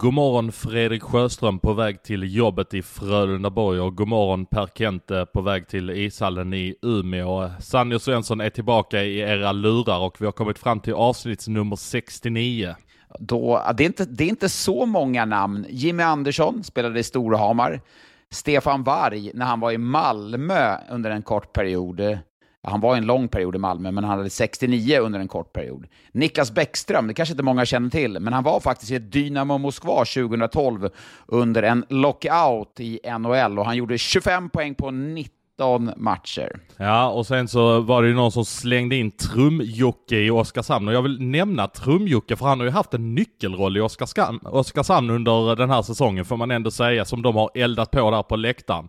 God morgon Fredrik Sjöström på väg till jobbet i Frölundaborg och god morgon Per Kente på väg till ishallen i Umeå. Sanny och Svensson är tillbaka i era lurar och vi har kommit fram till avsnitt nummer 69. Då, det, är inte, det är inte så många namn. Jimmy Andersson spelade i Storhamar. Stefan Varg när han var i Malmö under en kort period. Han var en lång period i Malmö, men han hade 69 under en kort period. Niklas Bäckström, det kanske inte många känner till, men han var faktiskt i Dynamo Moskva 2012 under en lockout i NHL och han gjorde 25 poäng på 90 19 matcher. Ja, och sen så var det ju någon som slängde in Trum-Jocke i Oskarshamn och jag vill nämna Trum-Jocke för han har ju haft en nyckelroll i Oskarshamn, Oskarshamn under den här säsongen får man ändå säga som de har eldat på där på läktaren.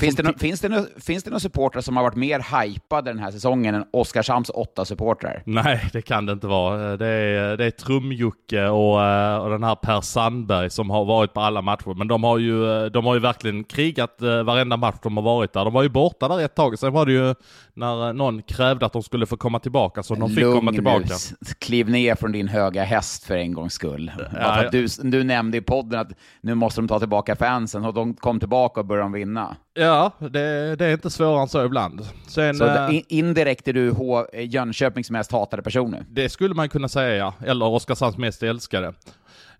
finns, det no finns, det no finns det några supportrar som har varit mer hypade den här säsongen än Oskarshamns åtta supportrar? Nej, det kan det inte vara. Det är, det är Trum-Jocke och, eh, och den här Per Sandberg som har varit på alla matcher. Men de har ju, de har ju verkligen krigat eh, varenda match de har varit där. De var ju borta där ett tag. Sen var det ju när någon krävde att de skulle få komma tillbaka, så de fick Lugn komma tillbaka. Nu. Kliv ner från din höga häst för en gångs skull. Ja, ja. Du, du nämnde i podden att nu måste de ta tillbaka fansen, och de kom tillbaka och började vinna. Ja, det, det är inte svårare än så ibland. Sen, så äh, indirekt är du H Jönköpings mest hatade person nu? Det skulle man kunna säga, ja. Eller Oskarshamns mest älskade.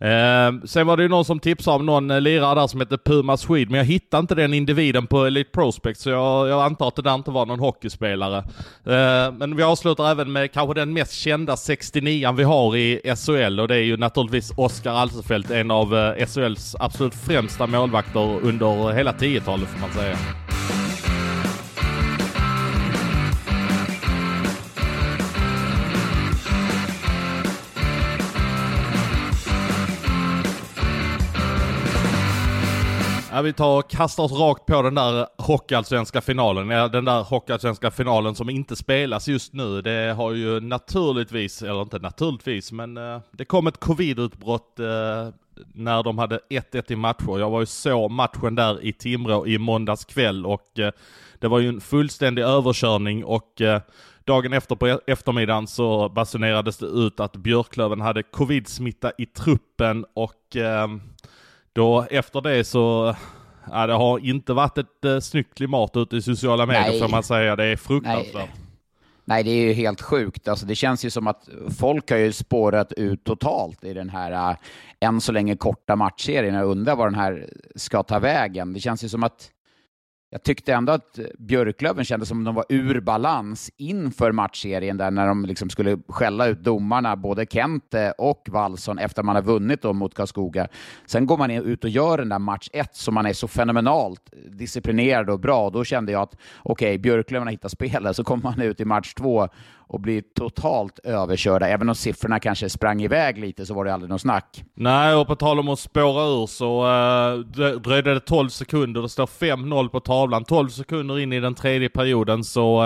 Eh, sen var det ju någon som tipsade om någon eh, lirare där som heter Puma Swede, men jag hittade inte den individen på Elite Prospect, så jag, jag antar att det där inte var någon hockeyspelare. Eh, men vi avslutar även med kanske den mest kända 69an vi har i SHL och det är ju naturligtvis Oskar Alsefelt, en av eh, SHLs absolut främsta målvakter under hela 10-talet får man säga. Ja, vi tar och kastar oss rakt på den där hockeyallsvenska finalen. Ja, den där hockeyallsvenska finalen som inte spelas just nu. Det har ju naturligtvis, eller inte naturligtvis, men eh, det kom ett covidutbrott eh, när de hade 1-1 i matcher. Jag var ju så matchen där i Timrå i måndags kväll och eh, det var ju en fullständig överkörning och dagen efter på e-, eftermiddagen så basunerades det ut att Björklöven hade covid-smitta i truppen och då efter det så, ja det har inte varit ett eh, snyggt klimat ute i sociala medier får man säga. Det är fruktansvärt. Nej. Nej, det är ju helt sjukt. Alltså, det känns ju som att folk har ju spårat ut totalt i den här uh, än så länge korta matchserien. Jag undrar vad den här ska ta vägen. Det känns ju som att jag tyckte ändå att Björklöven kändes som de var ur balans inför matchserien där när de liksom skulle skälla ut domarna, både Kente eh, och Wallson, efter man har vunnit då mot Karlskoga. Sen går man ut och gör den där match ett som man är så fenomenalt disciplinerad och bra. Då kände jag att okej, okay, Björklöven har hittat spelet. Så kommer man ut i match två och blir totalt överkörda. Även om siffrorna kanske sprang iväg lite så var det aldrig något snack. Nej, och på tal om att spåra ur så uh, dröjde det 12 sekunder. Det står 5-0 på tavlan. 12 sekunder in i den tredje perioden så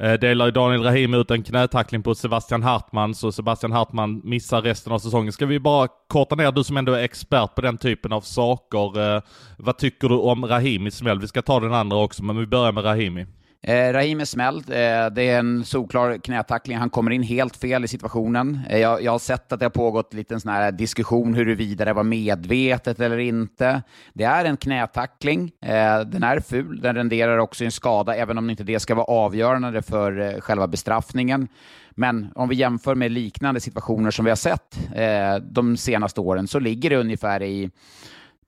uh, delar Daniel Rahim ut en knätackling på Sebastian Hartman, så Sebastian Hartman missar resten av säsongen. Ska vi bara korta ner, du som ändå är expert på den typen av saker. Vad tycker du om Rahimis smäll? Vi ska ta den andra också, men vi börjar med Rahimi. Eh, Rahim är smälld. Eh, det är en solklar knätackling. Han kommer in helt fel i situationen. Eh, jag, jag, har sett att det har pågått en liten sån här diskussion huruvida det var medvetet eller inte. Det är en knätackling. Eh, den är ful. Den renderar också en skada, även om inte det ska vara avgörande för eh, själva bestraffningen. Men om vi jämför med liknande situationer som vi har sett eh, de senaste åren så ligger det ungefär i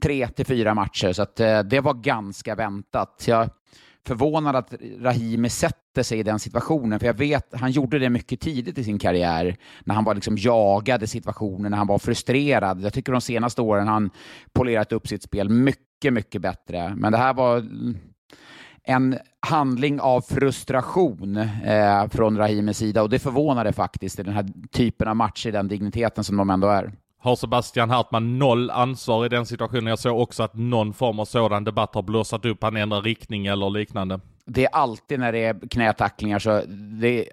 tre till fyra matcher, så att, eh, det var ganska väntat. Jag, förvånad att Rahimi sätter sig i den situationen, för jag vet, han gjorde det mycket tidigt i sin karriär, när han var liksom jagade situationen, när han var frustrerad. Jag tycker de senaste åren har han polerat upp sitt spel mycket, mycket bättre. Men det här var en handling av frustration eh, från Rahimis sida och det förvånade faktiskt i den här typen av matcher, den digniteten som de ändå är har Sebastian Hartman noll ansvar i den situationen. Jag såg också att någon form av sådan debatt har blossat upp. Han ändrar riktning eller liknande. det är alltid när det är knätacklingar så det är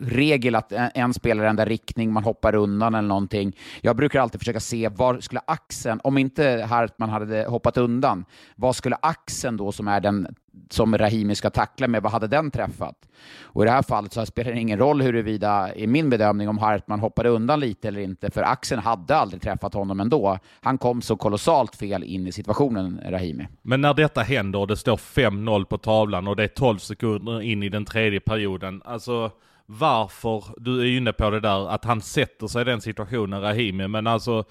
regel att en spelare ändrar riktning, man hoppar undan eller någonting. Jag brukar alltid försöka se var skulle axeln, om inte Hartman hade hoppat undan, vad skulle axeln då som är den som Rahimi ska tackla med, vad hade den träffat? Och i det här fallet så spelar det ingen roll huruvida, i min bedömning, om Hartman hoppade undan lite eller inte, för axeln hade aldrig träffat honom ändå. Han kom så kolossalt fel in i situationen, Rahimi. Men när detta händer och det står 5-0 på tavlan och det är 12 sekunder in i den tredje perioden, alltså varför, du är inne på det där, att han sätter sig i den situationen, Rahimi, men alltså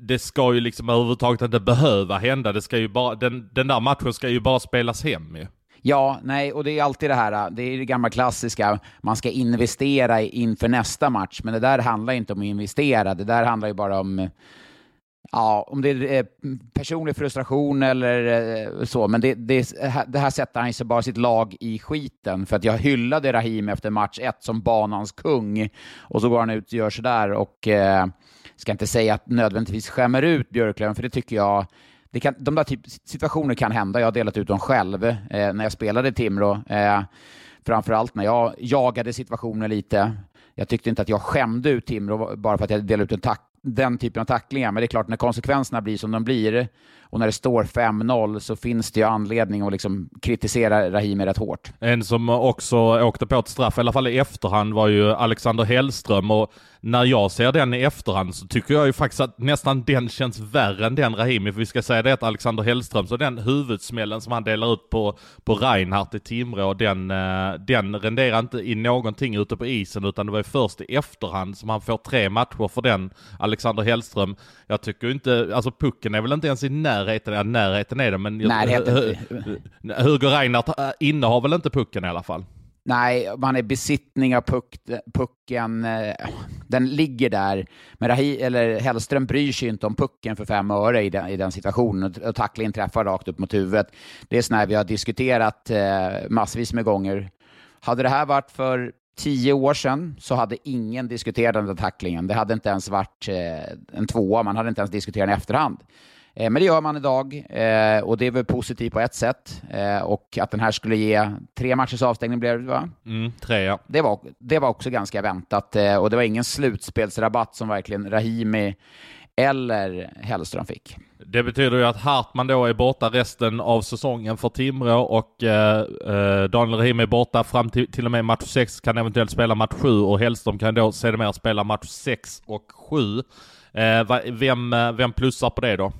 det ska ju liksom överhuvudtaget inte behöva hända. Det ska ju bara, den, den där matchen ska ju bara spelas hem ju. Ja, nej, och det är alltid det här, det är det gamla klassiska, man ska investera inför nästa match, men det där handlar inte om att investera, det där handlar ju bara om Ja, om det är eh, personlig frustration eller eh, så, men det, det, det här sätter han ju bara sitt lag i skiten. För att jag hyllade Rahim efter match ett som banans kung, och så går han ut och gör sådär och eh, ska inte säga att nödvändigtvis skämmer ut Björklöven, för det tycker jag det kan, de där typ situationer kan hända. Jag har delat ut dem själv eh, när jag spelade i Timrå. Eh, framförallt när jag jagade situationer lite. Jag tyckte inte att jag skämde ut Timrå bara för att jag delade ut en tack, den typen av tacklingar. Men det är klart, när konsekvenserna blir som de blir och när det står 5-0 så finns det ju anledning att liksom kritisera Rahimi rätt hårt. En som också åkte på ett straff, i alla fall i efterhand, var ju Alexander Hellström. Och när jag ser den i efterhand så tycker jag ju faktiskt att nästan den känns värre än den Rahimi. För vi ska säga det att Alexander Hellström, så den huvudsmällen som han delar ut på, på Reinhardt i Timrå, den, eh, den renderar inte i någonting ute på isen utan det var ju först i efterhand som han får tre matcher för den, Alexander Hellström. Jag tycker inte, alltså pucken är väl inte ens i närheten, ja närheten är det men... Närheten. Hugo Reinhardt eh, innehar väl inte pucken i alla fall? Nej, man är besittning av puck, pucken. Eh, den ligger där. Men Rahi, eller Hellström bryr sig inte om pucken för fem öre i den, i den situationen och tacklingen träffar rakt upp mot huvudet. Det är sådär vi har diskuterat eh, massvis med gånger. Hade det här varit för tio år sedan så hade ingen diskuterat den där tacklingen. Det hade inte ens varit eh, en tvåa, man hade inte ens diskuterat den i efterhand. Eh, men det gör man idag eh, och det är väl positivt på ett sätt. Eh, och att den här skulle ge tre matchers avstängning blev det va? Mm, tre ja. Det var, det var också ganska väntat och det var ingen slutspelsrabatt som verkligen Rahimi eller Hellström fick. Det betyder ju att Hartman då är borta resten av säsongen för Timrå och eh, Daniel Rahimi är borta fram till, till och med match 6, kan eventuellt spela match 7 och Hellström kan då sedermera spela match 6 och 7. Eh, vem, vem plussar på det då?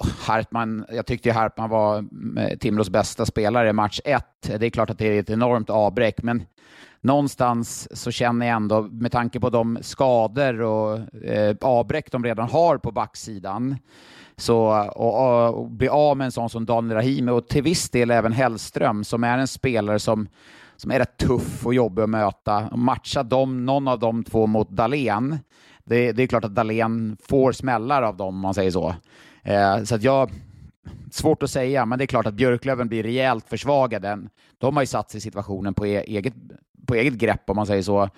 Hartman, jag tyckte Hartman var eh, Timrås bästa spelare i match 1. Det är klart att det är ett enormt avbräck, men någonstans så känner jag ändå, med tanke på de skador och eh, avbräck de redan har på backsidan, så och, och, och bli av med en sån som Daniel Rahimi och till viss del även Hellström, som är en spelare som som är rätt tuff och jobbig att möta. Matcha dem, någon av de två mot Dalen. Det, det är klart att Dalen får smällar av dem, om man säger så. Eh, så att jag, svårt att säga, men det är klart att Björklöven blir rejält försvagade. De har ju satt sig i situationen på e-, eget, på eget grepp, om man säger så.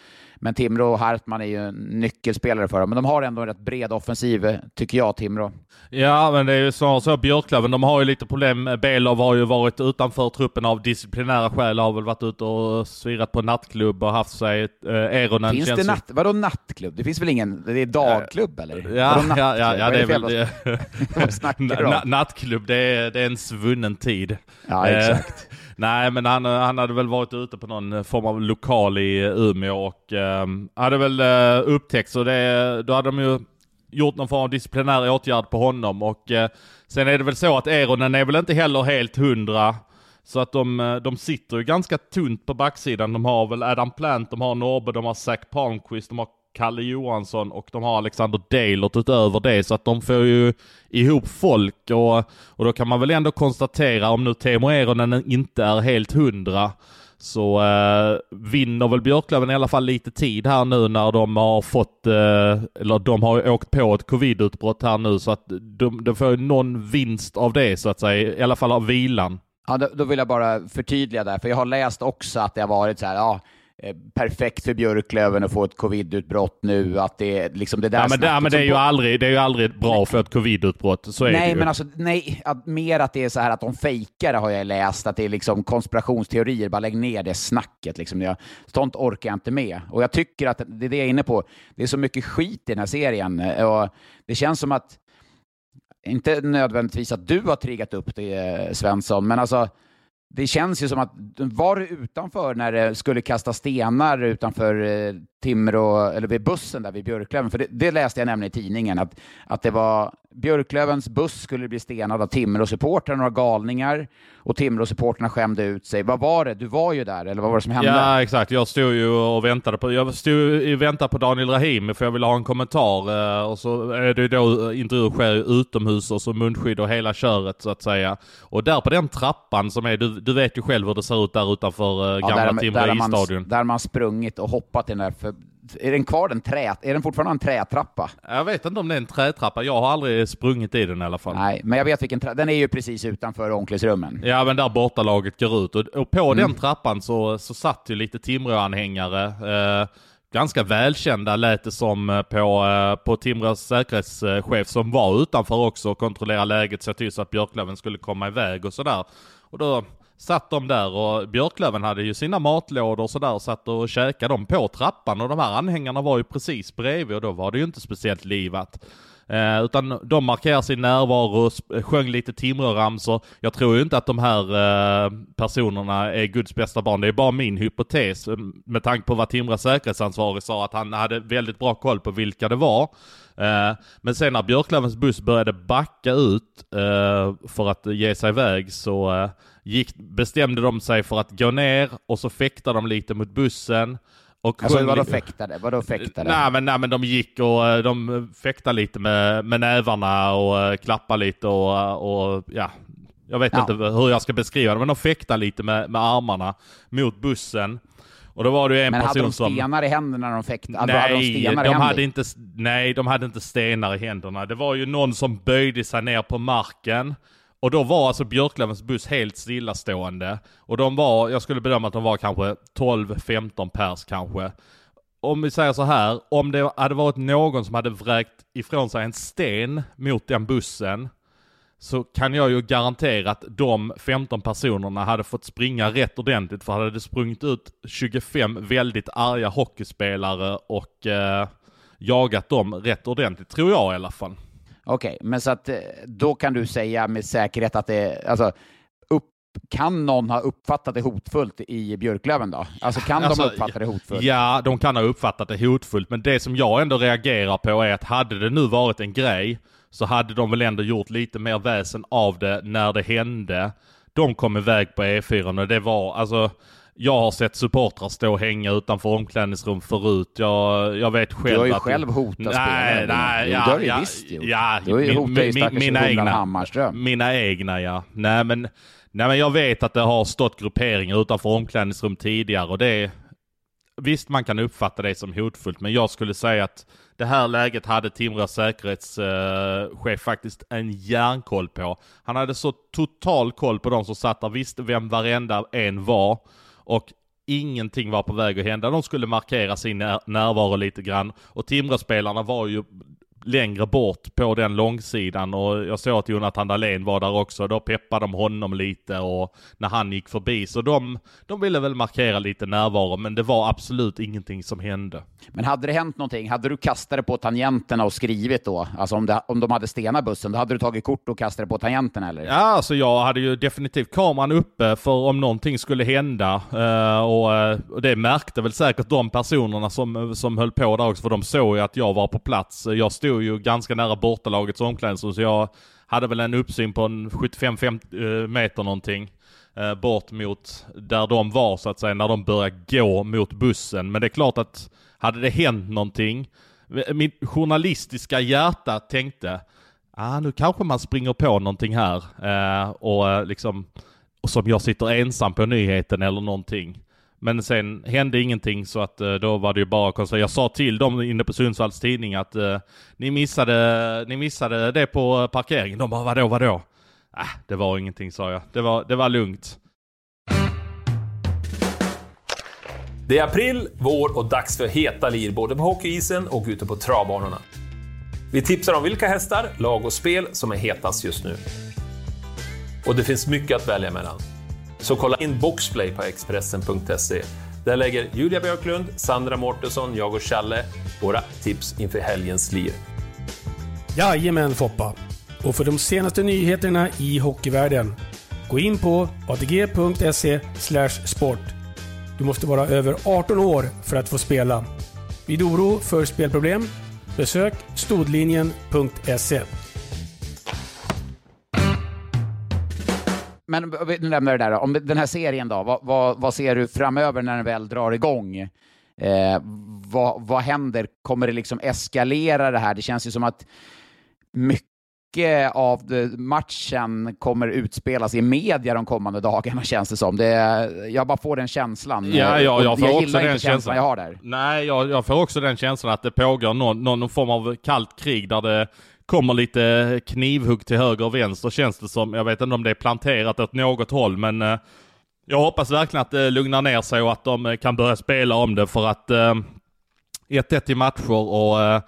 Men Timrå och Hartman är ju nyckelspelare för dem. Men de har ändå en rätt bred offensiv, tycker jag, Timrå. Ja, men det är ju snarare så Björklöven, de har ju lite problem. Belov har ju varit utanför truppen av disciplinära skäl, har väl varit ute och svirat på nattklubb och haft sig eh, Eronen. Finns det natt, vadå nattklubb? Det finns väl ingen, det är dagklubb eller? Ja, ja, ja, ja, det är väl det. nattklubb, det är, det är en svunnen tid. Ja, exakt. Nej, men han, han hade väl varit ute på någon eh, form av lokal i eh, Umeå och eh, hade väl eh, upptäckt så det, då hade de ju gjort någon form av disciplinär åtgärd på honom och eh, sen är det väl så att Eronen är väl inte heller helt hundra. Så att de, eh, de sitter ju ganska tunt på backsidan. De har väl Adam Plant, de har Norbe, de har Zach Palmqvist, de har Kalle Johansson och de har Alexander Deilert utöver det så att de får ju ihop folk och, och då kan man väl ändå konstatera om nu Teemu Eronen inte är helt hundra så eh, vinner väl Björklöven i alla fall lite tid här nu när de har fått, eh, eller de har ju åkt på ett covidutbrott här nu så att de, de får någon vinst av det så att säga, i alla fall av vilan. Ja, då, då vill jag bara förtydliga där, för jag har läst också att det har varit så här, ja, perfekt för Björklöven att få ett covid-utbrott nu, att det liksom det där ja, men, det, men det, är ju aldrig, det är ju aldrig bra för ett covid-utbrott, så är nej, det ju. men alltså, nej, att, mer att det är så här att de fejkar har jag läst, att det är liksom konspirationsteorier, bara lägg ner det snacket. Liksom. Jag, sånt orkar jag inte med. Och jag tycker att det är det jag är inne på, det är så mycket skit i den här serien. Och det känns som att, inte nödvändigtvis att du har triggat upp det, Svensson, men alltså det känns ju som att var du utanför när det skulle kasta stenar utanför eh, Timrå, eller vid bussen där vid Björklöven? För det, det, läste jag nämligen i tidningen, att, att det var Björklövens buss skulle bli stenad av Timrå-supportrar, några galningar, och Timrå-supportrarna skämde ut sig. Vad var det? Du var ju där, eller vad var det som hände? Ja, exakt. Jag stod ju och väntade på, jag stod och väntade på Daniel Rahimi för jag ville ha en kommentar. Eh, och så är det då intervjuer sker utomhus och så munskydd och hela köret så att säga. Och där på den trappan som är, du, du vet ju själv hur det ser ut där utanför eh, gamla ja, Timrå isstadion. Där man sprungit och hoppat i den där för är den kvar den trä, är den fortfarande en trätrappa? Jag vet inte om det är en trätrappa, jag har aldrig sprungit i den i alla fall. Nej, men jag vet vilken trappa, den är ju precis utanför omklädningsrummen. Ja, men där bortalaget går ut och, och på mm. den trappan så, så satt ju lite Timrå-anhängare. Eh, ganska välkända lät det som eh, på, eh, på Timrås säkerhetschef som var utanför också och kontrollerade läget, såg till så att Björklöven skulle komma iväg och sådär. Och då satt de där och Björklöven hade ju sina matlådor och sådär och satt och käkade dem på trappan och de här anhängarna var ju precis bredvid och då var det ju inte speciellt livat. Eh, utan de markerar sin närvaro, eh, sjöng lite Timrå-ramsor. Jag tror ju inte att de här eh, personerna är Guds bästa barn. Det är bara min hypotes eh, med tanke på vad Timrås säkerhetsansvarig sa att han hade väldigt bra koll på vilka det var. Eh, men sen när Björklövens buss började backa ut eh, för att ge sig iväg så gick, bestämde de sig för att gå ner och så fäktade de lite mot bussen. Och alltså vadå fäktade? Vadå fäktade? Nej men, nej men de gick och eh, de fäktade lite med, med nävarna och uh, klappade lite och, och ja, jag vet ja. inte hur jag ska beskriva det, men de fäktade lite med, med armarna mot bussen. Och då var det en men person som... Men hade de stenar i händerna när de fäktade? Nej, hade de, stenar de hade inte, nej, de hade inte stenar i händerna. Det var ju någon som böjde sig ner på marken och då var alltså Björklövens buss helt stillastående. Och de var, jag skulle bedöma att de var kanske 12-15 pers kanske. Om vi säger så här, om det hade varit någon som hade vräkt ifrån sig en sten mot den bussen så kan jag ju garantera att de 15 personerna hade fått springa rätt ordentligt för hade det sprungit ut 25 väldigt arga hockeyspelare och eh, jagat dem rätt ordentligt, tror jag i alla fall. Okej, okay, men så att eh, då kan du säga med säkerhet att det, alltså, upp, kan någon ha uppfattat det hotfullt i Björklöven då? Alltså kan alltså, de uppfatta det hotfullt? Ja, de kan ha uppfattat det hotfullt, men det som jag ändå reagerar på är att hade det nu varit en grej så hade de väl ändå gjort lite mer väsen av det när det hände. De kom iväg på E4 och det var, alltså jag har sett supportrar stå och hänga utanför omklädningsrum förut. Jag, jag vet själv Du har ju att själv hotat nej, spelare. Nej, ja, det har du ja, visst gjort. Ja, du har ju hotat ju stackars mina egna, Hammarström. Mina egna ja. Nej men, nej men jag vet att det har stått grupperingar utanför omklädningsrum tidigare och det Visst man kan uppfatta det som hotfullt men jag skulle säga att det här läget hade Timrås säkerhetschef faktiskt en järnkoll på. Han hade så total koll på de som satt där, visste vem varenda en var och ingenting var på väg att hända. De skulle markera sin närvaro lite grann och Timrå-spelarna var ju längre bort på den långsidan och jag såg att Jonathan Dahlén var där också. Då peppade de honom lite och när han gick förbi. Så de, de ville väl markera lite närvaro men det var absolut ingenting som hände. Men hade det hänt någonting, hade du kastat det på tangenterna och skrivit då? Alltså om, det, om de hade stenat bussen, då hade du tagit kort och kastat det på tangenterna eller? Ja, alltså jag hade ju definitivt kameran uppe för om någonting skulle hända. Uh, och, uh, och, det märkte väl säkert de personerna som, som höll på där också, för de såg ju att jag var på plats. Jag stod stod ju ganska nära bortalagets omklädningsrum så jag hade väl en uppsyn på en 75-50 eh, meter någonting. Eh, bort mot där de var så att säga, när de började gå mot bussen. Men det är klart att hade det hänt någonting, eh, mitt journalistiska hjärta tänkte, ah, nu kanske man springer på någonting här. Eh, och liksom, och som jag sitter ensam på nyheten eller någonting. Men sen hände ingenting så att eh, då var det ju bara konstigt. Jag sa till dem inne på Sundsvalls tidning att eh, ni, missade, ni missade det på eh, parkeringen. De bara vadå, vadå? Äh, det var ingenting sa jag. Det var, det var lugnt. Det är april, vår och dags för heta lir både på hockeyisen och ute på travbanorna. Vi tipsar om vilka hästar, lag och spel som är hetast just nu. Och det finns mycket att välja mellan. Så kolla in Boxplay på Expressen.se. Där lägger Julia Björklund, Sandra Mårtensson, jag och Challe våra tips inför helgens lir. Jajamän Foppa! Och för de senaste nyheterna i hockeyvärlden, gå in på atg.se sport. Du måste vara över 18 år för att få spela. Vid oro för spelproblem, besök stodlinjen.se. Men vi lämnar det där. Om den här serien då, vad, vad, vad ser du framöver när den väl drar igång? Eh, vad, vad händer? Kommer det liksom eskalera det här? Det känns ju som att mycket av matchen kommer utspelas i media de kommande dagarna, känns det som. Det, jag bara får den känslan. Ja, ja jag får jag också den känslan jag har där. Nej, jag, jag får också den känslan att det pågår någon, någon form av kallt krig där det kommer lite knivhugg till höger och vänster känns det som. Jag vet inte om det är planterat åt något håll, men eh, jag hoppas verkligen att det lugnar ner sig och att de eh, kan börja spela om det för att eh, 1-1 i matcher och eh,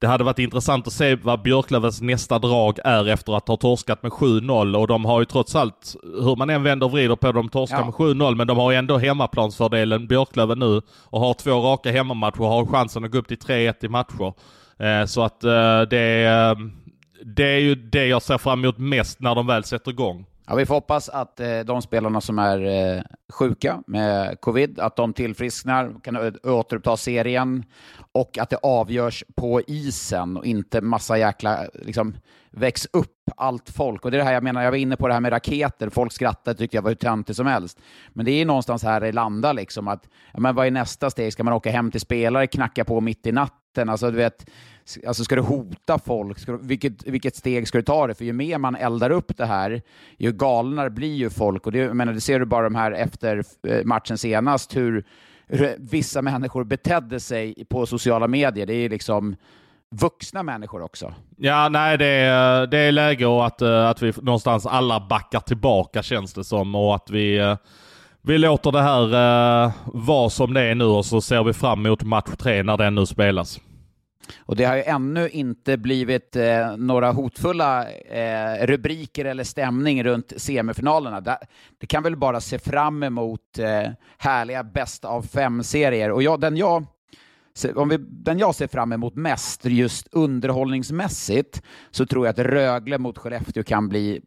det hade varit intressant att se vad Björklövens nästa drag är efter att ha torskat med 7-0 och de har ju trots allt, hur man än vänder och vrider på dem, torskar ja. med 7-0 men de har ju ändå hemmaplansfördelen Björklöven nu och har två raka hemmamatcher och har chansen att gå upp till 3-1 i matcher. Eh, så att eh, det, eh, det är ju det jag ser fram emot mest när de väl sätter igång. Ja, vi får hoppas att de spelarna som är sjuka med covid, att de tillfrisknar, kan återuppta serien och att det avgörs på isen och inte massa jäkla, liksom, väx upp allt folk. Och det är det här jag menar, jag var inne på det här med raketer, folk skrattade tyckte jag var hur töntig som helst. Men det är någonstans här det landar liksom att, ja, men vad är nästa steg? Ska man åka hem till spelare, knacka på mitt i natten? Alltså du vet, Alltså ska du hota folk? Ska du, vilket, vilket steg ska du ta det? För ju mer man eldar upp det här, ju galnare blir ju folk. Och det, jag menar, det ser du bara de här efter eh, matchen senast, hur, hur vissa människor betedde sig på sociala medier. Det är liksom vuxna människor också. Ja, nej, det är, det är läge och att, eh, att vi någonstans alla backar tillbaka känns det som och att vi eh, vi låter det här vara som det är nu och så ser vi fram emot match tre när den nu spelas. Och det har ju ännu inte blivit eh, några hotfulla eh, rubriker eller stämning runt semifinalerna. Det, det kan väl bara se fram emot eh, härliga bäst av fem-serier. Och jag, den, jag, om vi, den jag ser fram emot mest, just underhållningsmässigt, så tror jag att Rögle mot Skellefteå kan bli,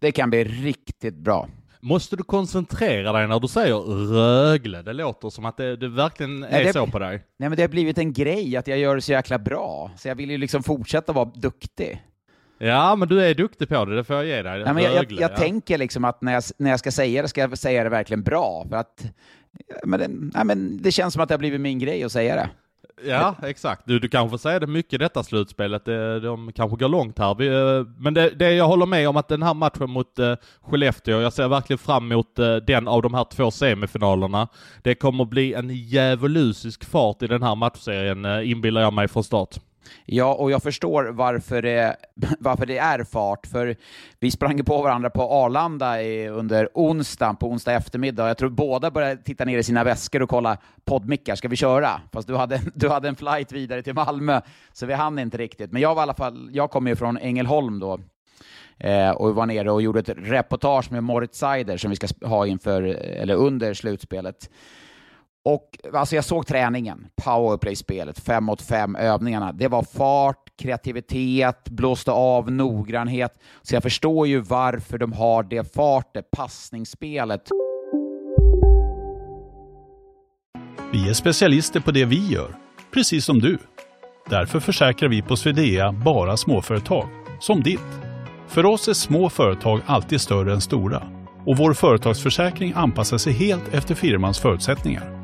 det kan bli riktigt bra. Måste du koncentrera dig när du säger Rögle? Det låter som att det, det verkligen är nej, det, så på dig. Nej, men det har blivit en grej att jag gör det så jäkla bra, så jag vill ju liksom fortsätta vara duktig. Ja, men du är duktig på det, det får jag ge dig. Nej, men jag, jag, jag ja. tänker liksom att när jag, när jag ska säga det, ska jag säga det verkligen bra, för att men nej, men det känns som att det har blivit min grej att säga det. Ja, exakt. Du, du kanske får säga det mycket i detta slutspelet. Det, de kanske går långt här. Vi, eh, men det, det, jag håller med om att den här matchen mot uh, Skellefteå, jag ser verkligen fram emot uh, den av de här två semifinalerna. Det kommer bli en djävulusisk fart i den här matchserien, uh, inbillar jag mig från start. Ja, och jag förstår varför det, varför det är fart, för vi sprang på varandra på Arlanda i, under onsdagen, på onsdag eftermiddag. Jag tror båda började titta ner i sina väskor och kolla poddmickar, ska vi köra? Fast du hade, du hade en flight vidare till Malmö, så vi hann inte riktigt. Men jag var i alla fall, jag kom ju från Ängelholm då, eh, och var nere och gjorde ett reportage med Moritz Seider som vi ska ha inför, eller under slutspelet. Och alltså jag såg träningen, powerplay-spelet, fem mot fem övningarna. Det var fart, kreativitet, blåste av, noggrannhet. Så jag förstår ju varför de har det fartet, passningsspelet. Vi är specialister på det vi gör, precis som du. Därför försäkrar vi på Swedea bara småföretag, som ditt. För oss är små företag alltid större än stora och vår företagsförsäkring anpassar sig helt efter firmans förutsättningar.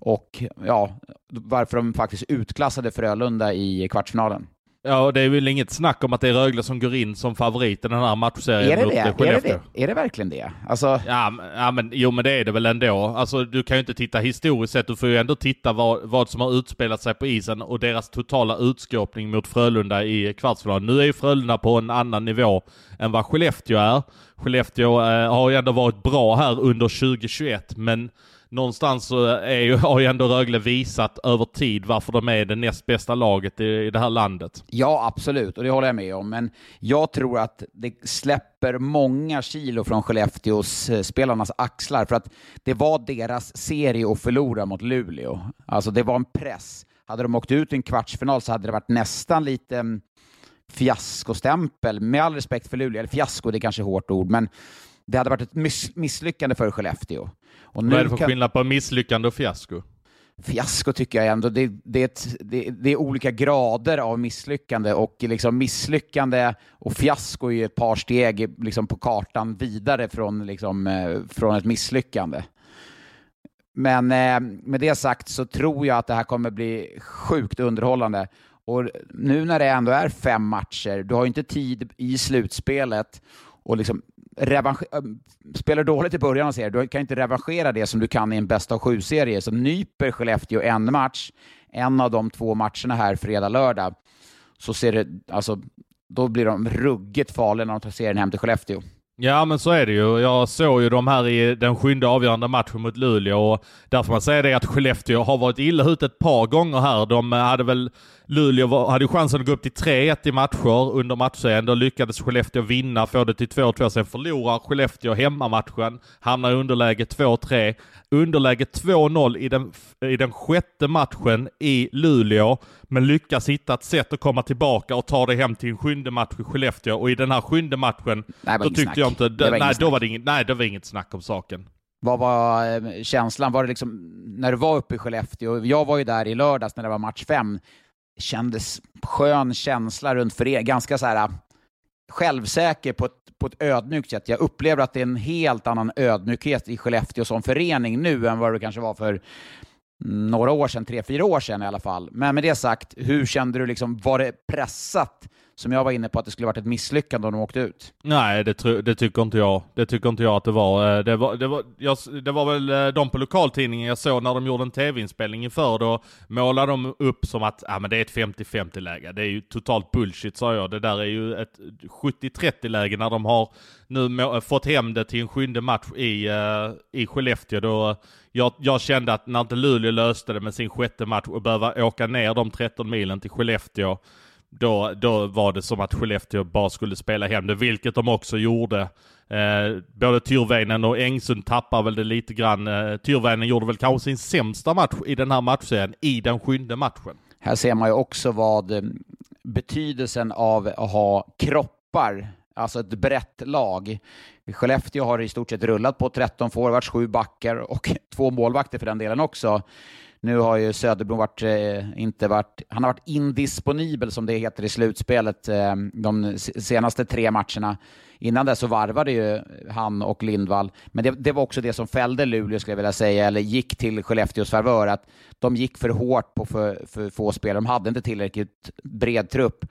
Och ja, varför de faktiskt utklassade Frölunda i kvartsfinalen. Ja, det är väl inget snack om att det är Rögle som går in som favorit i den här matchserien är det mot det? Skellefteå. Är det, det? är det verkligen det? Alltså... Ja, men, ja, men jo, men det är det väl ändå. Alltså, du kan ju inte titta historiskt sett, du får ju ändå titta vad, vad som har utspelat sig på isen och deras totala utskåpning mot Frölunda i kvartsfinalen. Nu är ju Frölunda på en annan nivå än vad Skellefteå är. Skellefteå eh, har ju ändå varit bra här under 2021, men någonstans så är ju, har ju ändå Rögle visat över tid varför de är det näst bästa laget i, i det här landet. Ja, absolut, och det håller jag med om. Men jag tror att det släpper många kilo från Skellefteås eh, spelarnas axlar, för att det var deras serie att förlora mot Luleå. Alltså, det var en press. Hade de åkt ut i en kvartsfinal så hade det varit nästan lite mm, fiaskostämpel, med all respekt för Luleå, eller fiasko, det är kanske hårt ord, men det hade varit ett miss misslyckande för Skellefteå. Och Vad är det för kan... skillnad på misslyckande och fiasko? Fiasko tycker jag ändå, det, det, det, det, är olika grader av misslyckande och liksom misslyckande och fiasko är ju ett par steg liksom på kartan vidare från, liksom, eh, från ett misslyckande. Men eh, med det sagt så tror jag att det här kommer bli sjukt underhållande. Och nu när det ändå är fem matcher, du har inte tid i slutspelet och liksom revansch, eh, spelar dåligt i början av serien, du kan inte revanschera det som du kan i en bästa av sju-serie. Så nyper Skellefteå en match, en av de två matcherna här fredag-lördag, så ser det, alltså, då blir de ruggigt farliga när de tar serien hem till Skellefteå. Ja men så är det ju. Jag såg ju de här i den sjunde avgörande matchen mot Luleå och där får man säga det att Skellefteå har varit illa ute ett par gånger här. De hade väl Luleå hade chansen att gå upp till 3-1 i matcher under matchserien. Då lyckades Skellefteå vinna, få det till 2-2. Sen förlorar Skellefteå hemmamatchen, hamnar i underläge 2-3. Underläge 2-0 i den, i den sjätte matchen i Luleå, men lyckas hitta ett sätt att komma tillbaka och ta det hem till en sjunde match i Skellefteå. Och i den här sjunde matchen, nej, då tyckte snack. jag inte... nej, snack. då var det inget, nej, det var inget snack om saken. Vad var eh, känslan? Var det liksom, när du var uppe i Skellefteå, jag var ju där i lördags när det var match fem, kändes skön känsla runt för er, ganska så här äh, självsäker på ett, på ett ödmjukt sätt. Jag upplever att det är en helt annan ödmjukhet i Skellefteå som förening nu än vad det kanske var för några år sedan, tre, fyra år sedan i alla fall. Men med det sagt, hur kände du liksom, var det pressat som jag var inne på att det skulle varit ett misslyckande om de åkte ut. Nej, det, det, tycker inte jag. Det tycker inte jag att det var. Eh, det var, det var, jag, det var väl eh, de på lokaltidningen jag såg när de gjorde en tv-inspelning inför, då målade de upp som att ah, men det är ett 50-50 läge. Det är ju totalt bullshit sa jag. Det där är ju ett 70-30 läge när de har nu eh, fått hem det till en sjunde match i, uh, i Skellefteå. Då jag, jag kände att när inte Luleå löste det med sin sjätte match och behöva åka ner de 13 milen till Skellefteå då, då var det som att Skellefteå bara skulle spela hem det, vilket de också gjorde. Eh, både Tyrväinen och Engsund tappar väl det lite grann. Eh, Tyrväinen gjorde väl kanske sin sämsta match i den här matchserien, i den sjunde matchen. Här ser man ju också vad eh, betydelsen av att ha kroppar, alltså ett brett lag. Skellefteå har i stort sett rullat på 13 forwards, 7 backar och två målvakter för den delen också. Nu har ju Söderblom varit, eh, inte varit, han har varit indisponibel som det heter i slutspelet eh, de senaste tre matcherna. Innan det så varvade ju han och Lindvall, men det, det, var också det som fällde Luleå skulle jag vilja säga, eller gick till Skellefteås favör, att de gick för hårt på för, för få spelare. De hade inte tillräckligt bred trupp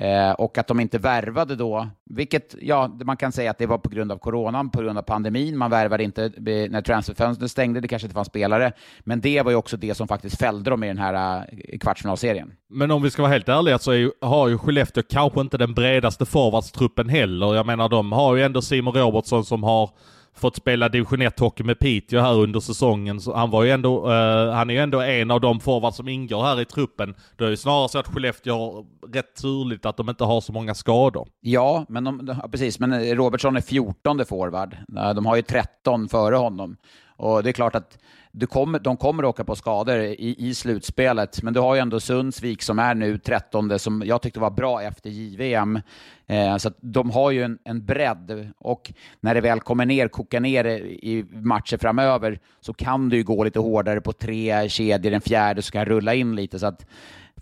Eh, och att de inte värvade då, vilket ja, man kan säga att det var på grund av coronan, på grund av pandemin. Man värvade inte eh, när transferfönstret stängde, det kanske inte fanns spelare. Men det var ju också det som faktiskt fällde dem i den här eh, kvartsfinalserien. Men om vi ska vara helt ärliga så ju, har ju Skellefteå kanske inte den bredaste forwardstruppen heller. Jag menar, de har ju ändå Simon Robertsson som har fått spela division 1-hockey med Piteå här under säsongen. Så han var ju ändå, uh, han är ju ändå en av de forwards som ingår här i truppen. Det är ju snarare så att Skellefteå har rätt turligt att de inte har så många skador. Ja, men de, ja, precis. Men eh, Robertsson är 14 forward. De har ju 13 före honom. Och det är klart att du kommer, de kommer åka på skador i, i slutspelet, men du har ju ändå Sundsvik som är nu 13 som jag tyckte var bra efter JVM. Eh, så de har ju en, en bredd och när det väl kommer ner, kokar ner i matcher framöver så kan du ju gå lite hårdare på tre kedjor, Den fjärde så kan rulla in lite. Så att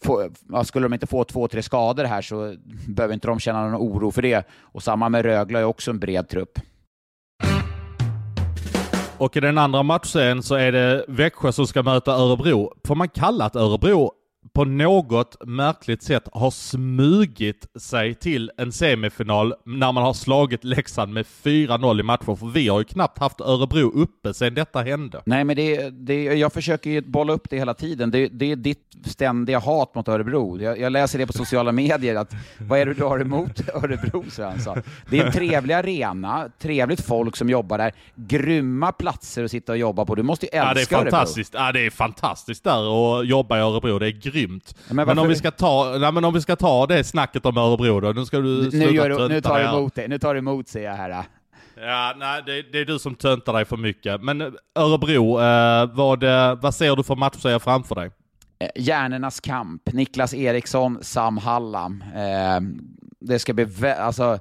få, skulle de inte få två, tre skador här så behöver inte de känna någon oro för det. Och samma med Rögle är också en bred trupp. Och i den andra matchen så är det Växjö som ska möta Örebro. Får man kalla att Örebro på något märkligt sätt har smugit sig till en semifinal när man har slagit Leksand med 4-0 i matcher. För vi har ju knappt haft Örebro uppe sedan detta hände. Nej, men det, det, jag försöker ju bolla upp det hela tiden. Det, det är ditt ständiga hat mot Örebro. Jag, jag, läser det på sociala medier, att vad är det du har emot Örebro, Svensson? Det är en trevlig arena, trevligt folk som jobbar där, grymma platser att sitta och jobba på. Du måste ju älska ja, det är fantastiskt. Örebro. Ja, det är fantastiskt där att jobba i Örebro. Det är grymt. Ja, men, men, om vi ska ta, nej, men om vi ska ta det snacket om Örebro då, nu ska du sluta nu, gör, du- nu tar dig du här. emot det. Nu tar du emot, säger jag här. Ja, nej, det, det är du som töntar dig för mycket. Men eh, Örebro, eh, vad, eh, vad ser du för matchserie framför dig? Eh, Hjärnornas kamp, Niklas Eriksson, Sam Hallam. Eh, det ska bli, alltså,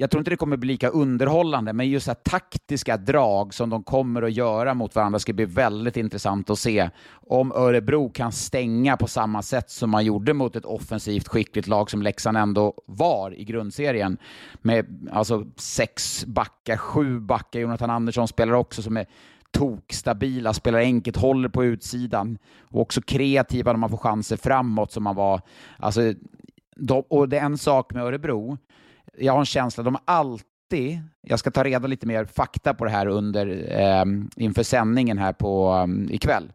jag tror inte det kommer bli lika underhållande, men just så taktiska drag som de kommer att göra mot varandra ska bli väldigt intressant att se. Om Örebro kan stänga på samma sätt som man gjorde mot ett offensivt skickligt lag som Leksand ändå var i grundserien. Med alltså sex backar, sju backar. Jonathan Andersson spelar också som är tokstabila, spelar enkelt, håller på utsidan och också kreativa när man får chanser framåt som man var. Alltså, de, och det är en sak med Örebro, jag har en känsla, de har alltid, jag ska ta reda lite mer fakta på det här under, eh, inför sändningen här på, um, ikväll.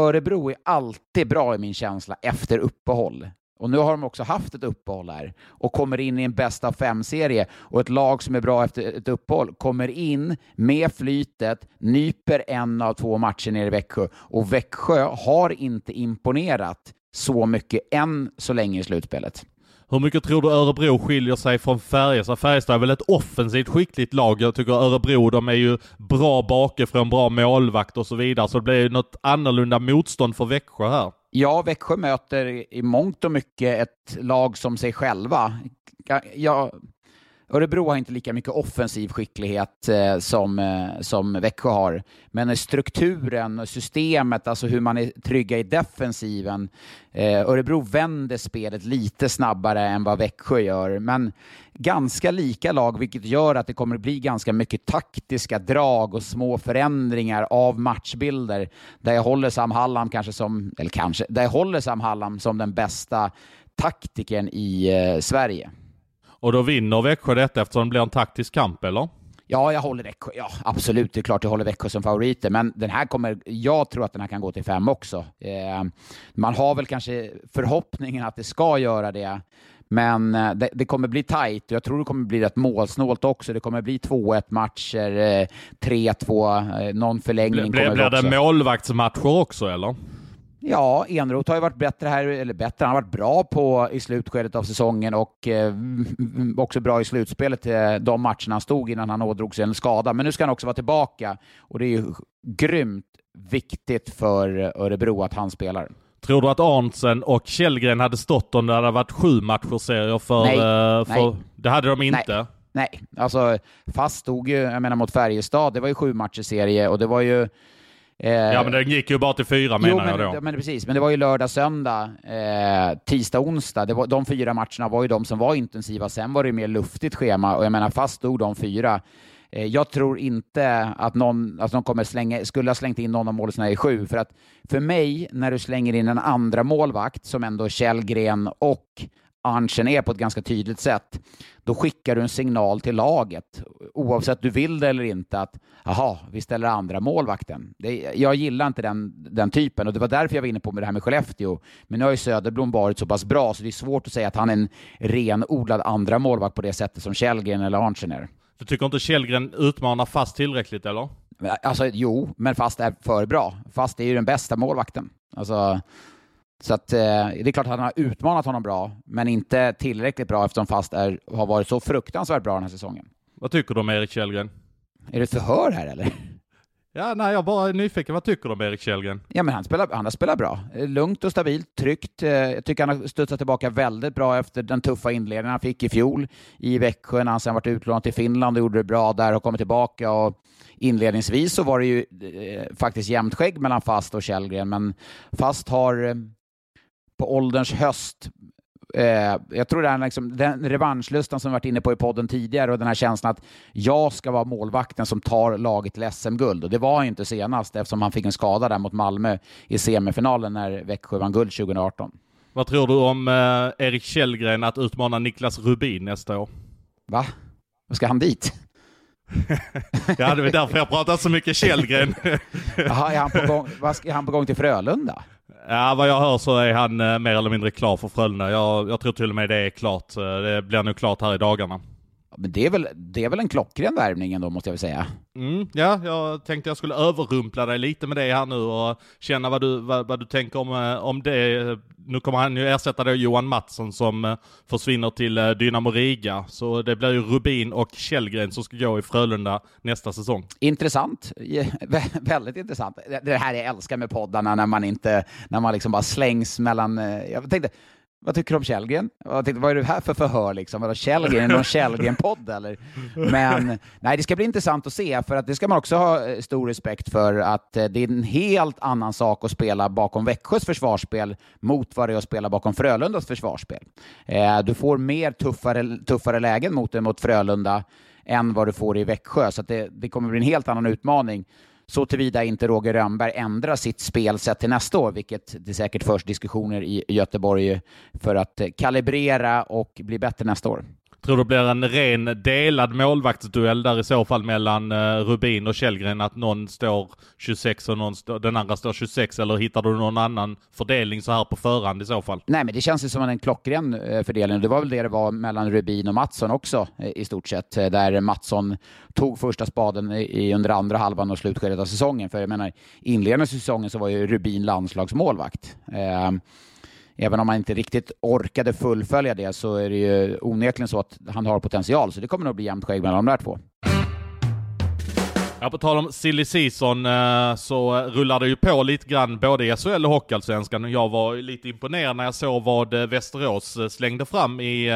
Örebro är alltid bra i min känsla efter uppehåll. Och nu har de också haft ett uppehåll här och kommer in i en bästa av fem-serie och ett lag som är bra efter ett uppehåll kommer in med flytet, nyper en av två matcher nere i Växjö och Växjö har inte imponerat så mycket än så länge i slutspelet. Hur mycket tror du Örebro skiljer sig från Färjestad? Alltså, Färjestad är väl ett offensivt skickligt lag. Jag tycker Örebro, de är ju bra bakifrån, bra målvakt och så vidare. Så det blir ju något annorlunda motstånd för Växjö här. Ja, Växjö möter i mångt och mycket ett lag som sig själva. Jag Örebro har inte lika mycket offensiv skicklighet eh, som, eh, som Växjö har. Men strukturen och systemet, alltså hur man är trygga i defensiven. Eh, Örebro vänder spelet lite snabbare än vad Växjö gör. Men ganska lika lag, vilket gör att det kommer bli ganska mycket taktiska drag och små förändringar av matchbilder. Där jag håller Sam Hallam kanske som, eller kanske, där jag håller Sam Hallam som den bästa taktikern i eh, Sverige. Och då vinner Växjö detta eftersom det blir en taktisk kamp, eller? Ja, jag håller Växjö. Ja, absolut. Det är klart jag håller Växjö som favoriter, men den här kommer, jag tror att den här kan gå till fem också. Eh, man har väl kanske förhoppningen att det ska göra det, men eh, det, det kommer bli tajt och jag tror det kommer bli rätt målsnålt också. Det kommer bli 2-1 matcher, eh, 3-2, eh, någon förlängning Blir, kommer blir det målvaktsmatcher också, eller? Ja, Enroth har ju varit bättre här, eller bättre, han har varit bra på i slutskedet av säsongen och eh, också bra i slutspelet eh, de matcherna han stod innan han ådrog sig en skada. Men nu ska han också vara tillbaka och det är ju grymt viktigt för Örebro att han spelar. Tror du att Arntzen och Källgren hade stått om det hade varit sju matcher-serier för, Nej, eh, för... nej. Det hade de inte. Nej, alltså fast stod ju, jag menar mot Färjestad, det var ju sju matcher serie och det var ju eh, Ja, men den gick ju bara till fyra menar jo, jag men, då. men precis. Men det var ju lördag, söndag, eh, tisdag, onsdag. Det var, de fyra matcherna var ju de som var intensiva. Sen var det mer luftigt schema och jag menar fast stod de fyra. Eh, jag tror inte att någon, att de kommer slänga, skulle ha slängt in någon av målsna i sju. För att för mig, när du slänger in en andra målvakt som ändå Källgren och Arntzen är på ett ganska tydligt sätt, då skickar du en signal till laget, oavsett du vill det eller inte, att jaha, vi ställer andra målvakten. Det, jag gillar inte den, den typen och det var därför jag var inne på med det här med Skellefteå. Men nu har ju Söderblom varit så pass bra så det är svårt att säga att han är en renodlad andra målvakt på det sättet som Källgren eller Arntzen är. Du tycker inte Källgren utmanar fast tillräckligt, eller? Alltså jo, men fast är för bra. Fast är ju den bästa målvakten. Alltså, så att, eh, det är klart att han har utmanat honom bra, men inte tillräckligt bra eftersom Fast är, har varit så fruktansvärt bra den här säsongen. Vad tycker du om Erik Källgren? Är det förhör här eller? Ja, nej, jag bara är nyfiken. Vad tycker du om Erik Källgren? Ja, men han, spelar, han har spelat bra. Lugnt och stabilt, tryggt. Eh, Jag tycker han har studsat tillbaka väldigt bra efter den tuffa inledningen han fick i fjol i Växjö när han sen varit utlånad till Finland och gjorde det bra där och kommit tillbaka. Och inledningsvis så var det ju eh, faktiskt jämnt skägg mellan Fast och Källgren, men Fast har eh, på ålderns höst Eh, jag tror den, liksom, den revanschlustan som vi varit inne på i podden tidigare och den här känslan att jag ska vara målvakten som tar laget till SM-guld. Och det var han inte senast eftersom han fick en skada där mot Malmö i semifinalen när Växjö vann guld 2018. Vad tror du om eh, Erik Källgren att utmana Niklas Rubin nästa år? Va? Ska han dit? ja, det är därför jag pratar så mycket Källgren. Jaha, är han på gång, är han på gång till Frölunda? Ja, vad jag hör så är han eh, mer eller mindre klar för Frölunda. Jag, jag tror till och med det är klart. Eh, det blir nog klart här i dagarna. Men det är väl, det är väl en klockren värvning ändå, måste jag väl säga. Mm, ja, jag tänkte jag skulle överrumpla dig lite med det här nu och känna vad du, vad, vad du tänker om, eh, om det. Nu kommer han ju ersätta då Johan Mattsson som eh, försvinner till eh, Dynamo Riga. Så det blir ju Rubin och Källgren som ska gå i Frölunda nästa säsong. Intressant. väldigt intressant. Det här jag älskar med poddarna när man inte, när man liksom bara slängs mellan, jag tänkte, vad tycker du om Källgren? Jag tänkte, vad är det här för förhör liksom? Vadå Källgren? Är det någon Källgren-podd eller? Men nej, det ska bli intressant att se, för att det ska man också ha eh, stor respekt för, att eh, det är en helt annan sak att spela bakom Växjös försvarsspel mot vad det är att spela bakom Frölundas försvarsspel. Eh, du får mer tuffare, tuffare lägen mot, mot Frölunda än vad du får i Växjö, så det, det kommer bli en helt annan utmaning så tillvida inte Roger Rönnberg ändrar sitt spelsätt till nästa år, vilket det säkert förs diskussioner i Göteborg för att kalibrera och bli bättre nästa år. Tror du det blir en ren delad målvaktsduell där i så fall mellan eh, Rubin och Källgren? Att någon står 26 och någon stå, den andra står 26 eller hittar du någon annan fördelning så här på förhand i så fall? Nej, men det känns ju som en klockren eh, fördelning. Det var väl det det var mellan Rubin och Mattsson också eh, i stort sett, där Mattsson tog första spaden i, under andra halvan och slutskedet av säsongen. För jag menar, inledande säsongen så var ju Rubin landslagsmålvakt. Ehm, Även om han inte riktigt orkade fullfölja det så är det ju onekligen så att han har potential, så det kommer nog bli jämnt skägg mellan de där två. Ja, på tal om silly season eh, så rullar det ju på lite grann både i SHL och Hockeyallsvenskan. Jag var lite imponerad när jag såg vad eh, Västerås eh, slängde fram i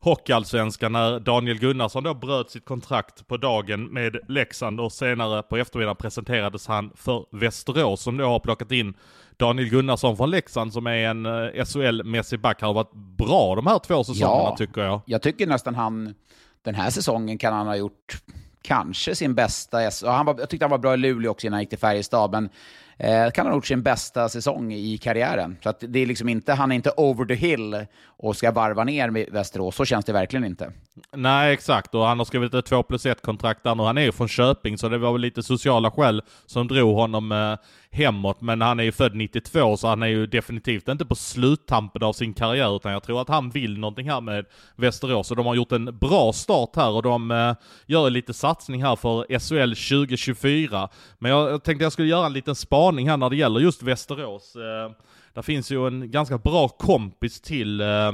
Hockeyallsvenskan när Daniel Gunnarsson då bröt sitt kontrakt på dagen med Leksand och senare på eftermiddagen presenterades han för Västerås som då har plockat in Daniel Gunnarsson från Leksand som är en eh, SHL-mässig back har varit bra de här två säsongerna ja, tycker jag. Jag tycker nästan han, den här säsongen kan han ha gjort kanske sin bästa, han var, jag tyckte han var bra i Luleå också innan han gick till Färjestad, men eh, kan ha gjort sin bästa säsong i karriären. Så att det är liksom inte, han är inte over the hill och ska varva ner med Västerås, så känns det verkligen inte. Nej, exakt. Och han har skrivit ett 2 plus 1-kontrakt där nu. Han är ju från Köping, så det var väl lite sociala skäl som drog honom eh, hemåt. Men han är ju född 92, så han är ju definitivt inte på sluttampen av sin karriär, utan jag tror att han vill någonting här med Västerås. Och de har gjort en bra start här och de eh, gör lite satsning här för SHL 2024. Men jag, jag tänkte jag skulle göra en liten spaning här när det gäller just Västerås. Eh, där finns ju en ganska bra kompis till eh,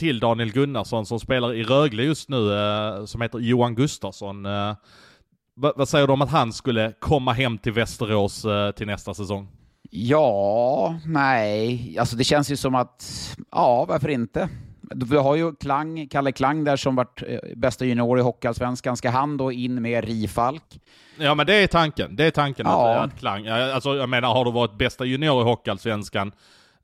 till Daniel Gunnarsson som spelar i Rögle just nu, eh, som heter Johan Gustafsson. Eh, Eh, vad säger du om att han skulle komma hem till Västerås eh, till nästa säsong? Ja, nej, alltså det känns ju som att, ja, varför inte? Vi har ju Klang, Kalle Klang där som varit bästa junior i Hockeyallsvenskan. Ska han då in med Rifalk? Ja, men det är tanken. Det är tanken ja. att, att Klang, alltså jag menar, har du varit bästa junior i Hockeyallsvenskan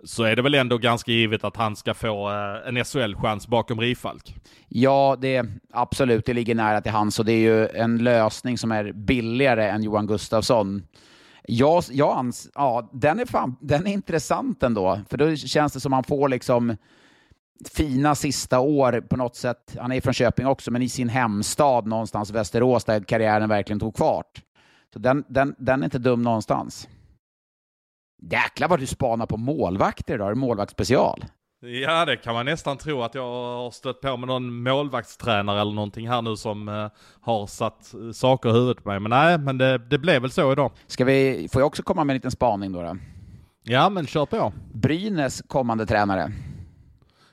så är det väl ändå ganska givet att han ska få eh, en SHL-chans bakom Rifalk? Ja, det absolut. Det ligger nära till hans och det är ju en lösning som är billigare än Johan Gustafsson. Ja, ans ja den, är fan, den är intressant ändå, för då känns det som man får liksom fina sista år på något sätt. Han är från Köping också, men i sin hemstad någonstans, Västerås, där karriären verkligen tog fart. Så den, den, den är inte dum någonstans. Jäklar vad du spanar på målvakter idag, målvaktsspecial. Ja, det kan man nästan tro att jag har stött på med någon målvaktstränare eller någonting här nu som uh, har satt uh, saker i huvudet på mig. Men nej, men det, det blev väl så idag. Ska vi, får jag också komma med en liten spaning då? då? Ja, men kör på. Brynäs kommande tränare.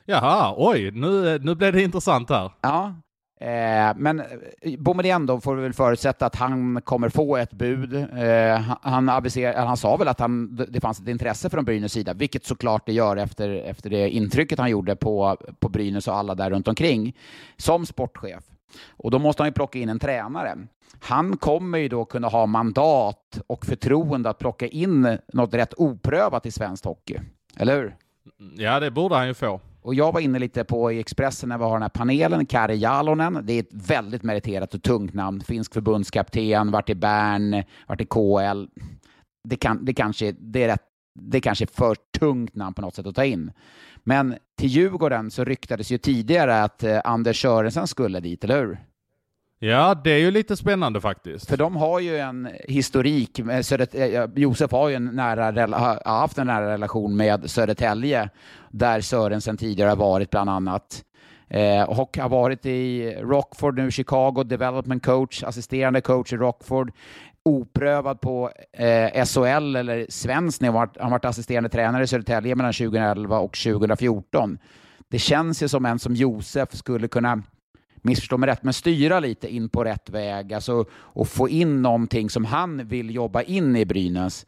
Jaha, oj, nu, nu blev det intressant här. Ja, Eh, men eh, Boumedienne då får vi väl förutsätta att han kommer få ett bud. Eh, han, aviser, han sa väl att han, det fanns ett intresse från Brynäs sida, vilket såklart det gör efter, efter det intrycket han gjorde på, på Brynäs och alla där runt omkring som sportchef. Och då måste han ju plocka in en tränare. Han kommer ju då kunna ha mandat och förtroende att plocka in något rätt oprövat i svensk hockey. Eller hur? Mm, mm, ja, det borde han ju få. Och jag var inne lite på i Expressen när vi har den här panelen, Kari Jalonen. Det är ett väldigt meriterat och tungt namn. Finsk förbundskapten, varit i Bern, varit i KL. Det, kan, det, kanske, det, är rätt, det kanske är för tungt namn på något sätt att ta in. Men till Djurgården så ryktades ju tidigare att eh, Anders Sörensen skulle dit, eller hur? Ja, det är ju lite spännande faktiskt. För de har ju en historik, med Södert eh, Josef har ju en nära, har haft en nära relation med Södertälje, där Sören sedan tidigare har varit bland annat. Eh, och har varit i Rockford nu, Chicago, development coach, assisterande coach i Rockford. Oprövad på eh, SHL eller svensk nivå. Han har varit assisterande tränare i Södertälje mellan 2011 och 2014. Det känns ju som en som Josef skulle kunna missförstå mig rätt, men styra lite in på rätt väg alltså, och få in någonting som han vill jobba in i Brynäs.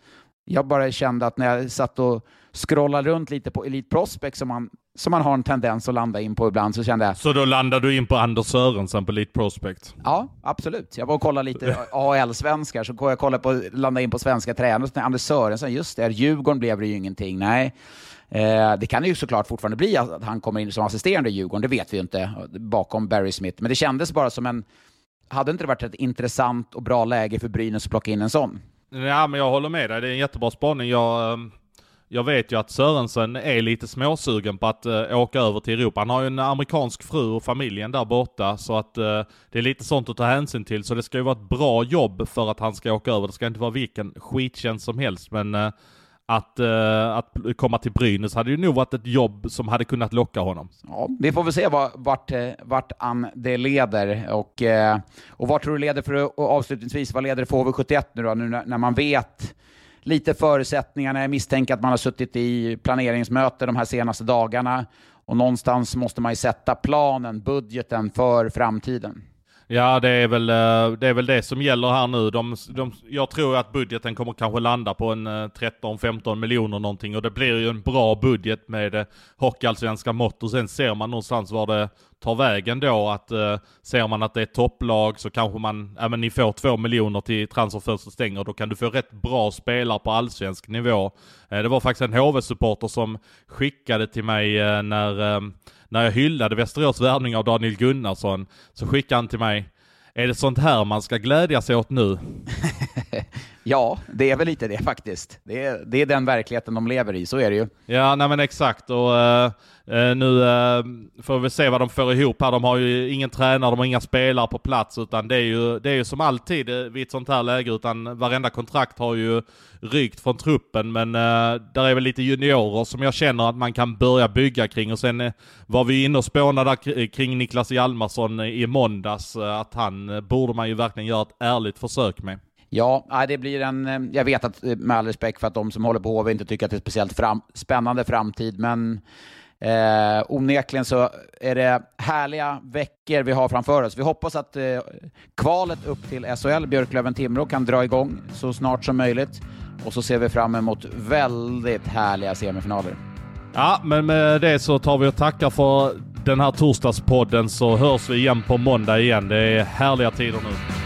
Jag bara kände att när jag satt och scrollade runt lite på Elite Prospect som man, som man har en tendens att landa in på ibland så kände jag... Så då landade du in på Anders Sörensen på Elite Prospect? Ja, absolut. Jag var och kollade lite AL-svenskar, så jag kollade på, landade in på svenska tränare. Anders Sörensen, just det, Djurgården blev det ju ingenting. Nej, Eh, det kan ju såklart fortfarande bli att han kommer in som assisterande i Djurgården, det vet vi ju inte, bakom Barry Smith. Men det kändes bara som en... Hade inte det varit ett intressant och bra läge för Brynäs att plocka in en sån? Ja, men jag håller med dig. Det är en jättebra spaning. Jag, ehm, jag vet ju att Sörensen är lite småsugen på att uh, åka över till Europa. Han har ju en amerikansk fru och familjen där borta, så att uh, det är lite sånt att ta hänsyn till. Så det ska ju vara ett bra jobb för att han ska åka över. Det ska inte vara vilken skittjänst som helst, men uh, att, uh, att komma till Brynäs hade ju nog varit ett jobb som hade kunnat locka honom. Ja, vi får väl se vart, vart, vart an det leder. Och, uh, och vart tror du leder för och avslutningsvis, vad leder det för HV71 nu då, nu när, när man vet lite förutsättningarna. Jag misstänker att man har suttit i planeringsmöte de här senaste dagarna och någonstans måste man ju sätta planen, budgeten för framtiden. Ja, det är väl eh, det, är väl det som gäller här nu. De, de, jag tror att budgeten kommer kanske landa på en eh, 13-15 miljoner någonting och det blir ju en bra budget med eh, hockeyallsvenska mått och sen ser man någonstans var det tar vägen då. Att ser man att det är topplag så kanske man, ja men ni får två miljoner till transferfönstret stänger. Då kan du få rätt bra spelare på allsvensk nivå. Det var faktiskt en HV-supporter som skickade till mig när när jag hyllade Västerås värvning av Daniel Gunnarsson, så skickade han till mig, är det sånt här man ska glädja sig åt nu? ja, det är väl lite det faktiskt. Det är, det är den verkligheten de lever i, så är det ju. Ja, nej men exakt. Och, uh, Uh, nu uh, får vi se vad de får ihop här. De har ju ingen tränare, de har inga spelare på plats utan det är ju, det är ju som alltid vid ett sånt här läge utan varenda kontrakt har ju rykt från truppen men där är väl lite juniorer som jag känner att man kan börja bygga kring och sen var vi inne och spånade kring Niklas Hjalmarsson i måndags att han borde man ju verkligen göra ett ärligt försök med. Ja, det blir en... Eh, jag vet att eh, med all respekt för att de som håller på HV inte tycker att det är en speciellt fram, spännande framtid, men Eh, onekligen så är det härliga veckor vi har framför oss. Vi hoppas att eh, kvalet upp till SHL, Björklöven-Timrå, kan dra igång så snart som möjligt. Och så ser vi fram emot väldigt härliga semifinaler. Ja, men med det så tar vi och tackar för den här torsdagspodden så hörs vi igen på måndag igen. Det är härliga tider nu.